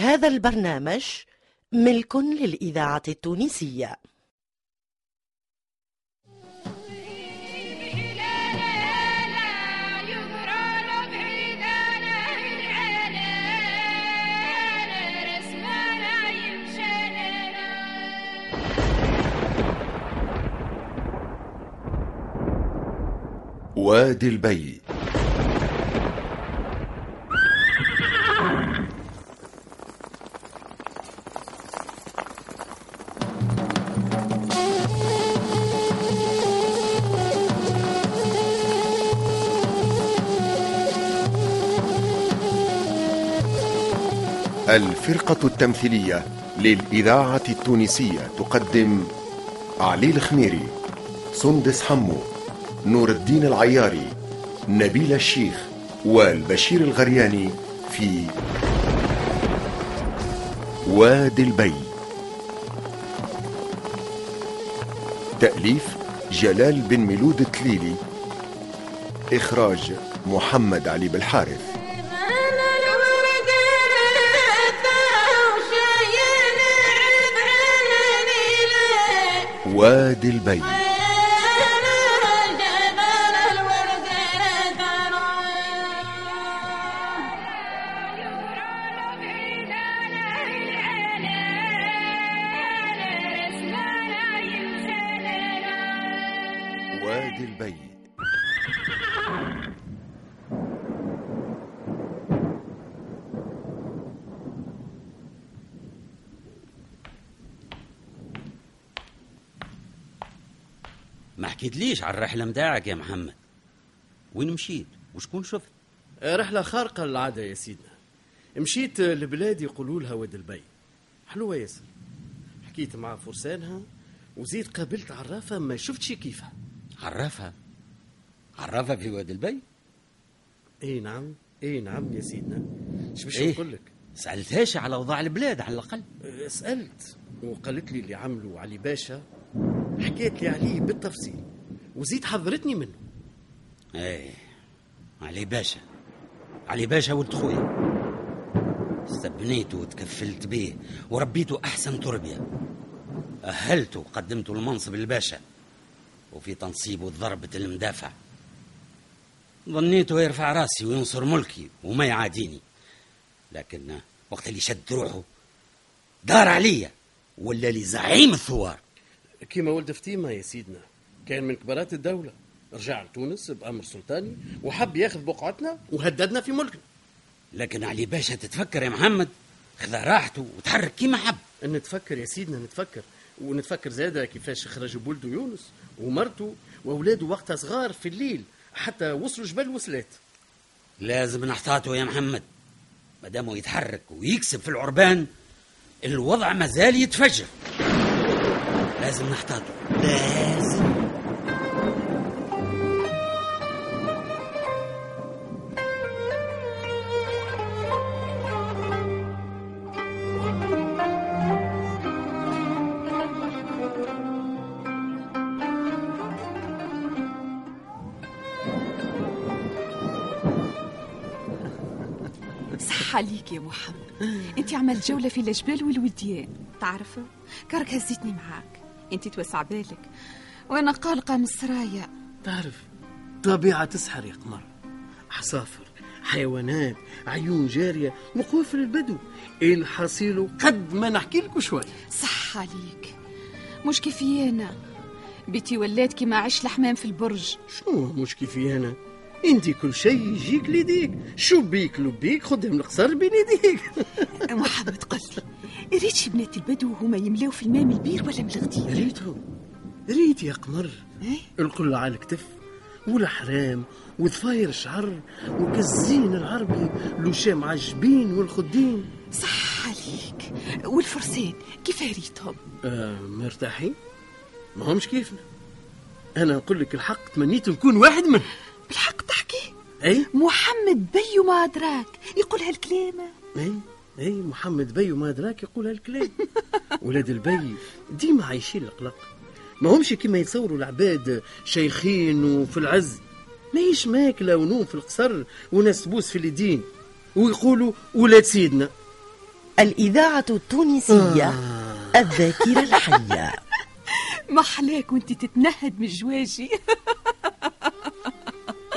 هذا البرنامج ملك للإذاعة التونسية. وادي البي. الفرقة التمثيلية للإذاعة التونسية تقدم علي الخميري سندس حمو نور الدين العياري نبيل الشيخ والبشير الغرياني في واد الباي. تأليف جلال بن ميلود التليلي إخراج محمد علي بالحارث. وادي البي ما حكيتليش على الرحلة متاعك يا محمد. وين مشيت؟ وشكون شفت؟ رحلة خارقة للعادة يا سيدنا. مشيت لبلاد يقولوا لها واد الباي. حلوة ياسر. حكيت مع فرسانها وزيد قابلت عرافة ما شفتش كيفها. عرافة عرافة في واد الباي؟ إي نعم إي نعم يا سيدنا. إيش باش إيه؟ نقول لك؟ سألتهاش على أوضاع البلاد على الأقل. أه، سألت وقالت لي اللي عملوا علي باشا حكيت لي عليه بالتفصيل. وزيد حذرتني منه. إيه علي باشا. علي باشا ولد خويا. استبنيته وتكفلت به وربيته أحسن تربية. أهلته وقدمته المنصب الباشا وفي تنصيبه ضربة المدافع. ظنيته يرفع راسي وينصر ملكي وما يعاديني. لكن وقت اللي شد روحه دار عليا ولا لي زعيم الثوار. كيما ولد فتيمة يا سيدنا. كان من كبارات الدولة. رجع لتونس بأمر سلطاني وحب ياخذ بقعتنا وهددنا في ملكنا. لكن علي باشا تتفكر يا محمد؟ خذ راحته وتحرك كيما حب. نتفكر يا سيدنا نتفكر. ونتفكر زادة كيفاش خرج بولده يونس ومرته وأولاده وقتها صغار في الليل حتى وصلوا جبل وسلات لازم نحتاطه يا محمد. مادامه يتحرك ويكسب في العربان الوضع مازال يتفجر. لازم نحتاطه لازم. عليك يا محمد. أنت عملت جولة في الجبال والوديان. تعرف كرك هزيتني معاك. انت توسع بالك. وأنا قلقة من السرايا. تعرف طبيعة تسحر يا قمر. عصافر حيوانات عيون جارية مخوف البدو. الحصيل؟ قد ما نحكي لك شوي. صح عليك. مش كيفي أنا؟ بيتي ولات كيما عش الحمام في البرج. شنو مش كيفي أنا؟ انت كل شيء يجيك ليديك. شو بيك لبيك خدهم القصر بين يديك. محمد ريت شي بنات البدو هما يملاو في الماء من البير ولا من الغدير؟ ريتهم ريت يا قمر. إيه؟ القل على الكتف والحرام وضفاير الشعر وكالزين العربي لوشام عجبين والخدين. صح عليك. والفرسان كيف ريتهم؟ آه مرتاحين؟ ما همش كيفنا. أنا نقول لك الحق تمنيت نكون واحد منهم. بالحق تحكي؟ أي؟ محمد باي وما أدراك. يقول هالكلام أي؟ أي؟ محمد باي وما أدراك يقول هالكلام ولاد الباي ديما عايشين القلق ما همش كما يتصوروا العباد شيخين وفي العز. ماهيش ماكلة ونوم في القصر وناس تبوس في اليدين. ويقولوا ولاد سيدنا. الإذاعة التونسية الذاكرة الحية. محلاك وانت تتنهد من الجواجي.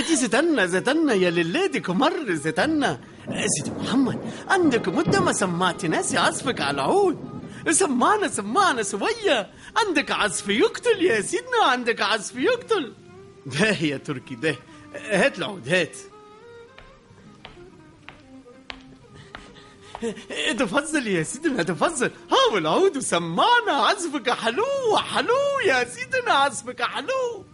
انت زتنا زتنا يا للادك مر زتنا سيدي محمد عندك مدة ما سمعتي ناس يعزفك على العود. سمعنا سمعنا سوية. عندك عزف يقتل يا سيدنا عندك عزف يقتل. ده يا تركي ده. هات العود هات. تفضل يا سيدنا تفضل هاو العود وسمعنا عزفك حلو حلو يا سيدنا عزفك حلو.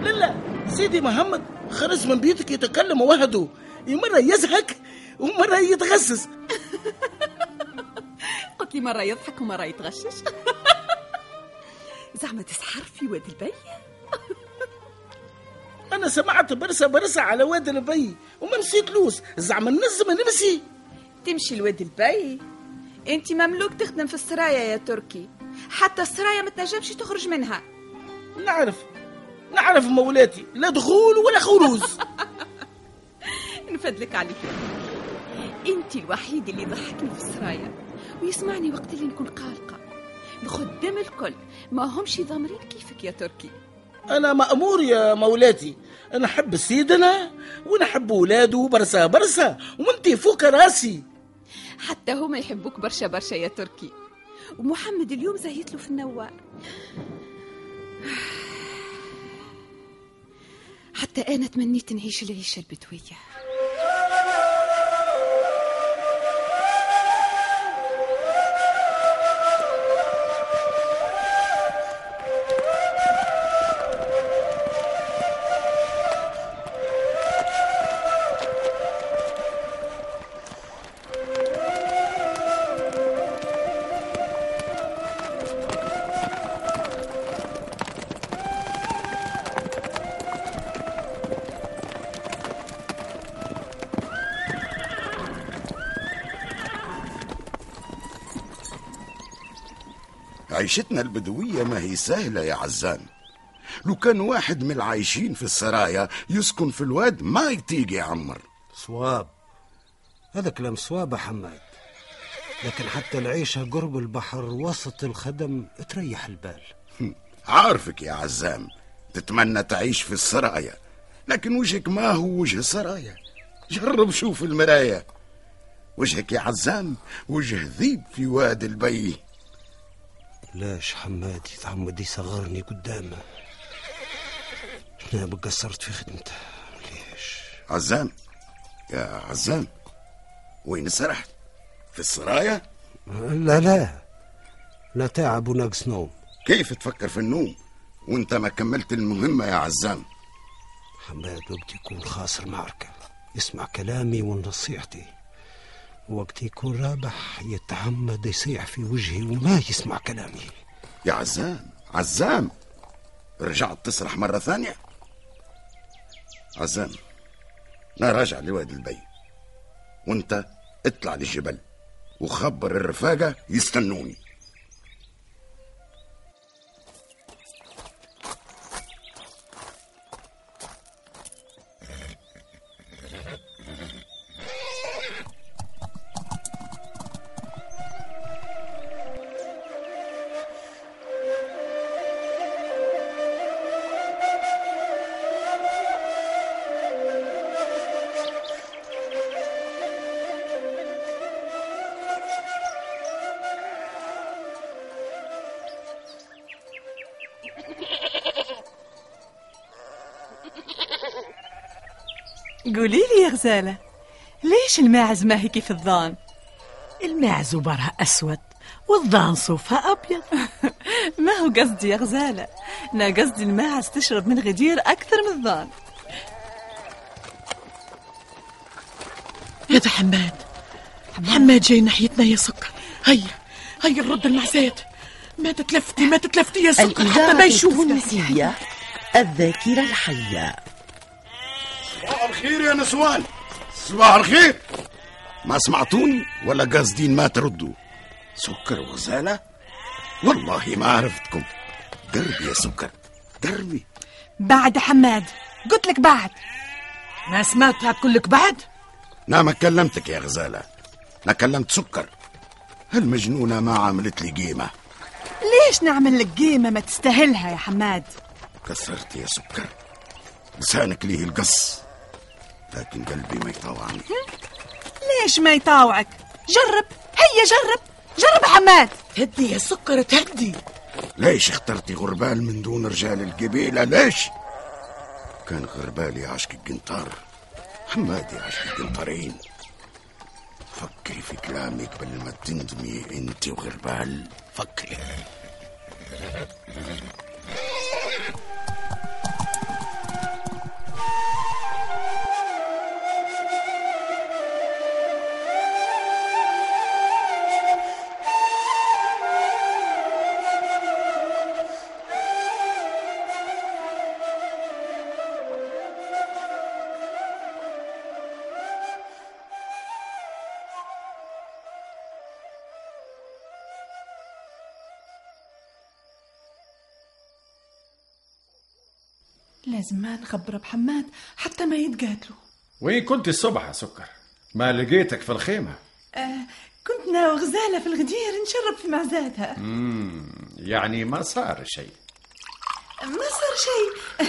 يا للا سيدي محمد خرج من بيتك يتكلم وحده. مرة يزهق ومرة يتغشش قلت لي مرة يضحك ومرة يتغشش. زعما تسحر في واد الباي؟ أنا سمعت برشة برشة على واد الباي وما نسيتلوش زعما ننجم نمشي. تمشي لواد الباي. أنت مملوك تخدم في السرايا يا تركي. حتى السرايا ما تنجمش تخرج منها. نعرف. نعرف مولاتي لا دخول ولا خروج. نفدلك عليك انت الوحيد اللي يضحكني في السرايا ويسمعني وقت اللي نكون قلقه الخدام الكل ما همش ضامرين كيفك يا تركي. أنا مأمور يا مولاتي نحب سيدنا ونحب ولاده برسة برسة وانتي فوق راسي. حتى هما يحبوك برشا برشا يا تركي. ومحمد اليوم زايت له في النوار. حتى أنا تمنيت نعيش العيشة البدوية. عيشتنا البدوية ما هي سهلة يا عزام لو كان واحد من العايشين في السرايا يسكن في الواد ما يطيق يعمر صواب هذا كلام صواب يا حماد. لكن حتى العيشة قرب البحر وسط الخدم تريح البال. عارفك يا عزام تتمنى تعيش في السرايا. لكن وجهك ما هو وجه السرايا جرب شوف المراية وجهك يا عزام وجه ذيب في واد البي. ليش حماد يتعمد يصغرني قدامه. أنا قصرت في خدمته؟ ليش؟ عزام. يا عزام وين سرحت؟ في السرايا؟ لا لا. لا تعب وناقص نوم. كيف تفكر في النوم؟ وانت ما كملت المهمة يا عزام. حماد وقت يكون خاسر معركة. يسمع كلامي ونصيحتي. وقت يكون رابح يتعمد يصيح في وجهي وما يسمع كلامي. يا عزام عزام! رجعت تسرح مرة ثانية؟ عزام أنا راجع لوادي البي. وأنت اطلع للجبل وخبر الرفاقة يستنوني. قولي لي يا غزالة ليش الماعز ما هيك في الظان؟ الماعز برها أسود والضان صوفها أبيض. ما هو قصدي يا غزالة أنا قصدي الماعز تشرب من غدير أكثر من الضان هذا حماد حماد جاي ناحيتنا يا سكر. هيا هيا نرد المعزات ما تتلفتي ما تتلفتي يا سكر حتى ما التونسية الذاكرة الحية. صباح الخير يا نسوان. صباح الخير. ما سمعتوني ولا قاصدين ما تردوا. سكر وغزالة والله ما عرفتكم. قربي يا سكر. قربي بعد حماد. قلت لك بعد. ما سمعتها كلك بعد؟ أنا ما كلمتك يا غزالة. أنا كلمت سكر. هالمجنونة ما عملت لي قيمة. ليش نعمل لك قيمة ما تستاهلها يا حماد؟ كسرت يا سكر. لسانك ليه القص. لكن قلبي ما يطوعني. ليش ما يطاوعك؟ جرب هيا جرب جرب حماد. تهدي يا سكر تهدي ليش اخترتي غربال من دون رجال القبيلة؟ ليش؟ كان غربال يعشق القنطار. حماد يعشق القنطارين فكري في كلامي قبل ما تندمي انت وغربال فكري. لازم ما نخبر بحماد حتى ما يتقاتلوا. وين كنت الصبح يا سكر؟ ما لقيتك في الخيمة. آه كنت أنا وغزالة في الغدير نشرب في معزاتها. يعني ما صار شيء. ما صار شيء.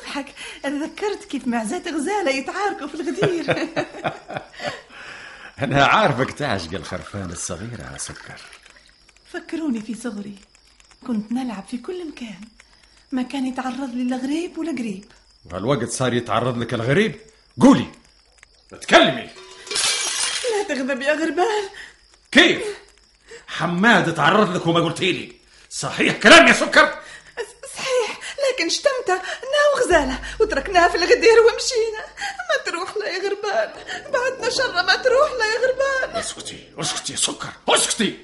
نضحك. تذكرت كيف معزات غزالة يتعاركوا في الغدير. أنا عارفك تعشق الخرفان الصغيرة يا سكر. فكروني في صغري. كنت نلعب في كل مكان. ما كان يتعرض لي لا غريب ولا قريب. وهالوقت صار يتعرض لك الغريب. قولي. تكلمي لا تغضب يا غربال. كيف؟ حماد تعرض لك وما قلتي لي صحيح كلام يا سكر؟ صحيح لكن شتمته أنا وغزالة وتركناها في الغدير ومشينا. ما تروح لا يا غربال. بعدنا شر ما تروح لا يا غربال. اسكتي اسكتي يا سكر اسكتي.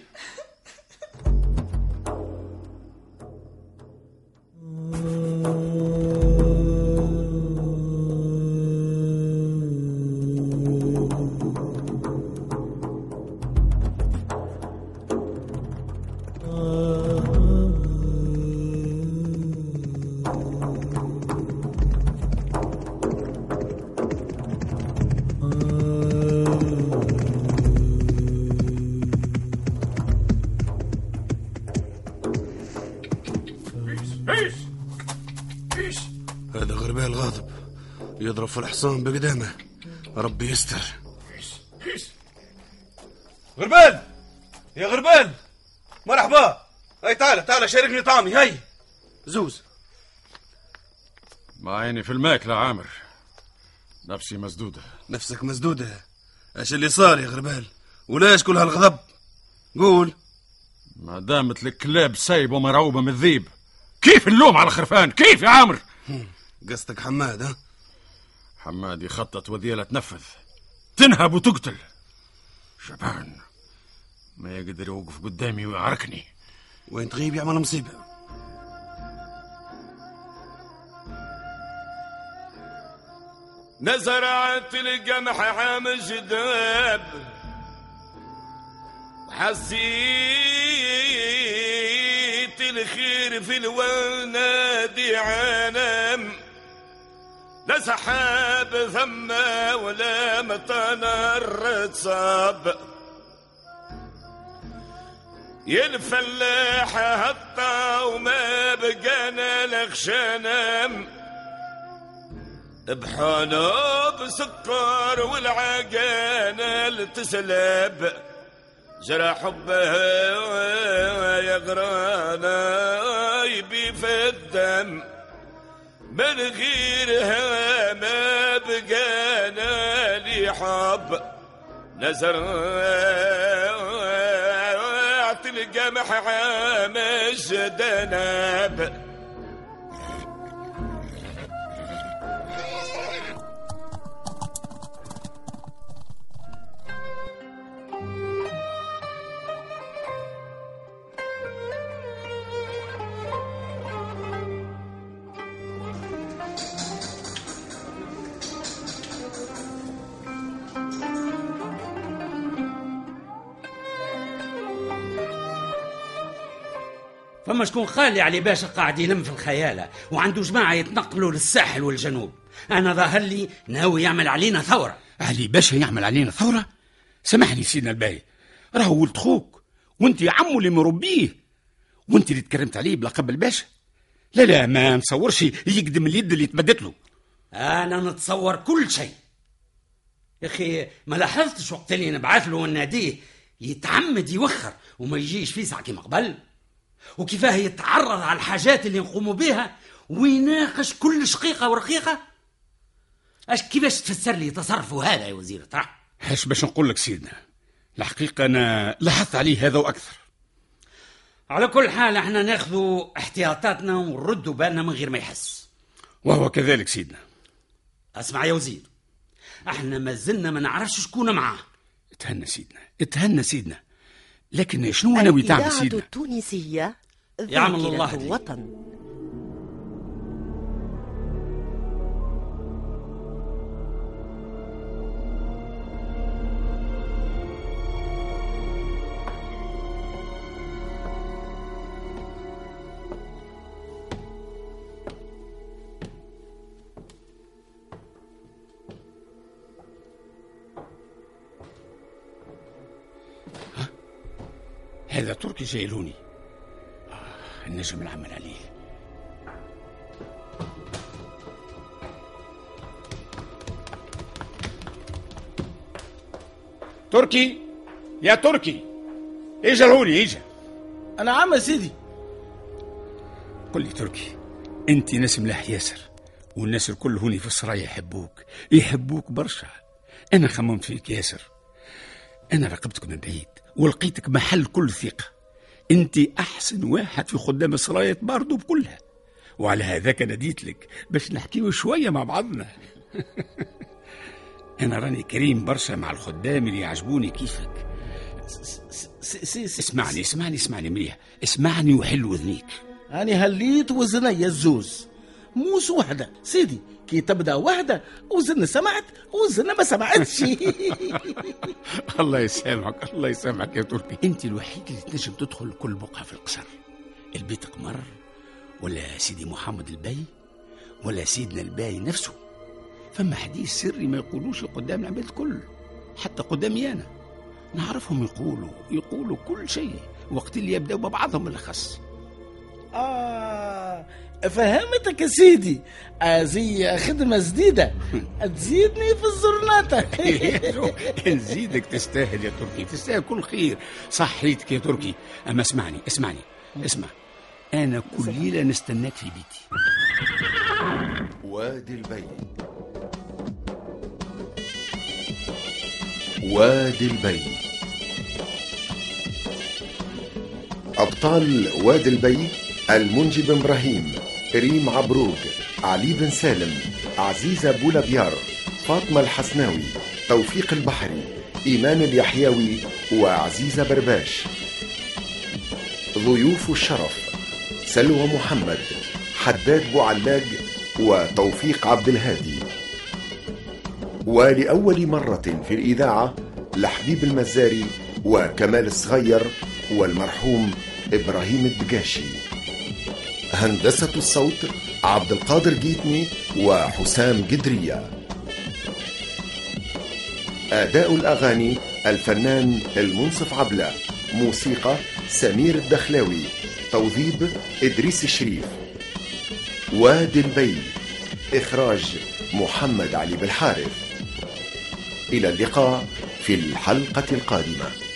يضرب في الحصان بقدامه. ربي يستر. غربال! يا غربال! مرحبا! هاي تعال تعال شاركني طعمي هاي. زوز. ما عيني في الماكلة عامر. نفسي مسدودة. نفسك مسدودة. إيش اللي صار يا غربال؟ وليش كل هالغضب؟ قول. ما دامت الكلاب سايبة مرعوبة من الذيب. كيف اللوم على الخرفان كيف يا عامر؟ قصدك حماد ها؟ حماد يخطط وذيلة تنفذ. تنهب وتقتل. شبان ما يقدر يوقف قدامي ويعركني. وين تغيب يعمل مصيبة نزرعت القمح عام جداب وحسيت الخير في الونادي عالم سحاب ثم ولا مطر تصاب يا الفلاح هطا وما بقانا لخشانم بحانه بسكر والعقانة تسلب جرى حبها يا غرانا يبي في الدم. من غيرها ما بقانا لي حب. نزر القمح عام الجدناب فما شكون خالي علي باشا قاعد يلم في الخيالة وعنده جماعة يتنقلوا للساحل والجنوب. أنا ظاهر لي ناوي يعمل علينا ثورة. علي باشا يعمل علينا ثورة؟ سامحني سيدنا الباي راهو ولد خوك وأنت عمو اللي مربيه. وأنت اللي تكرمت عليه بلقب الباشا لا لا ما نصورش يقدم اليد اللي تبدت له. أنا نتصور كل شيء. يا أخي ما لاحظتش وقت اللي نبعث له وناديه يتعمد يوخر وما يجيش في ساعة كيما قبل؟ وكيفاه يتعرض على الحاجات اللي نقوموا بها ويناقش كل شقيقة ورقيقة؟ اش كيفاش تفسر لي تصرفه هذا يا وزير طرح هاش باش نقول لك سيدنا الحقيقة أنا لاحظت عليه هذا وأكثر. على كل حال إحنا ناخذوا احتياطاتنا ونردوا بالنا من غير ما يحس وهو كذلك سيدنا. اسمع يا وزير إحنا ما زلنا ما نعرفش شكون معاه. اتهنى سيدنا اتهنى سيدنا. لكن شنو ناوي تعمل سيدنا التونسية يعمل الله هديك. هذا تركي جايلوني آه النجم العمل عليه. تركي؟ يا تركي. اجا لهوني اجا. أنا عم سيدي. قل لي تركي أنت ناس ملاح ياسر والناس الكل هوني في السرايا يحبوك يحبوك برشا. أنا خممت فيك ياسر. أنا راقبتك من بعيد. ولقيتك محل كل ثقة. أنت أحسن واحد في خدام السرايا باردو بكلها وعلى هذاك ناديت لك باش نحكيو شوية مع بعضنا. أنا راني كريم برشا مع الخدام اللي يعجبوني كيفك. اسمعني اسمعني اسمعني مليح. اسمعني وحل وذنيك. أنا هليت وزني الزوز. موش وحدة. سيدي كي تبدأ وحدة وذن سمعت وذن ما سمعتش. الله يسامحك الله يسامحك يا تركي. أنت الوحيد اللي تنجم تدخل كل بقعة في القصر. البيت قمر ولا سيدي محمد الباي ولا سيدنا الباي نفسه. فما حديث سري ما يقولوش قدام العباد الكل حتى قدامي أنا نعرفهم يقولوا يقولوا كل شيء وقت اللي يبدأوا ببعضهم بالاخص آه فهمتك يا سيدي. هذه خدمة جديدة. تزيدني في الزرناطة. نزيدك تستاهل يا تركي. تستاهل كل خير. صحيتك يا تركي. أما اسمعني اسمعني. اسمع. أنا كل ليلة نستناك في بيتي. وادي البي. وادي البي. أبطال وادي البي. المنجب إبراهيم ريم عبروق علي بن سالم عزيزة بولابيار فاطمة الحسناوي توفيق البحري إيمان اليحيوي وعزيزة برباش. ضيوف الشرف سلوى محمد حداد بوعلاج وتوفيق عبد الهادي. ولأول مرة في الإذاعة لحبيب المزاري وكمال الصغير والمرحوم إبراهيم الدقاشي. هندسة الصوت عبد القادر جيتني وحسام جدرية. أداء الأغاني الفنان المنصف عبلة. موسيقى سمير الدخلاوي. توظيب إدريس الشريف. وادي البي. إخراج محمد علي بالحارث. إلى اللقاء في الحلقة القادمة.